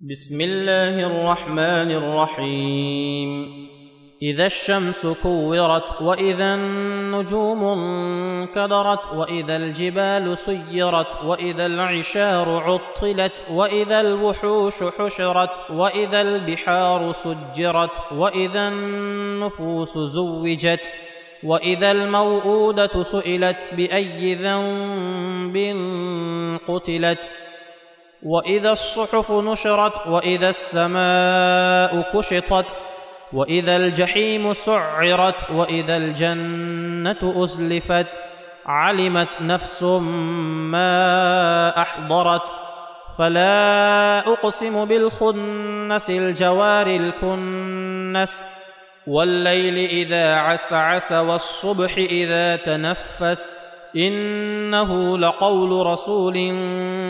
بسم الله الرحمن الرحيم. إذا الشمس كورت وإذا النجوم انكدرت وإذا الجبال سيرت وإذا العشار عطلت وإذا الوحوش حشرت وإذا البحار سجرت وإذا النفوس زوجت وإذا الموءودة سئلت بأي ذنب قتلت وإذا الصحف نشرت وإذا السماء كشطت وإذا الجحيم سعرت وإذا الجنة أزلفت علمت نفس ما أحضرت فلا أقسم بالخنس الجوار الكنس والليل إذا عسعس والصبح إذا تنفس إنه لقول رسول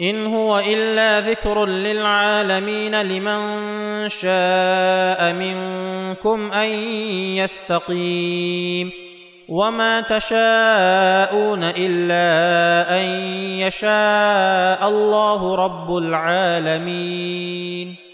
إن هو إلا ذكر للعالمين لمن شاء منكم أن يستقيم وما تشاءون إلا أن يشاء الله رب العالمين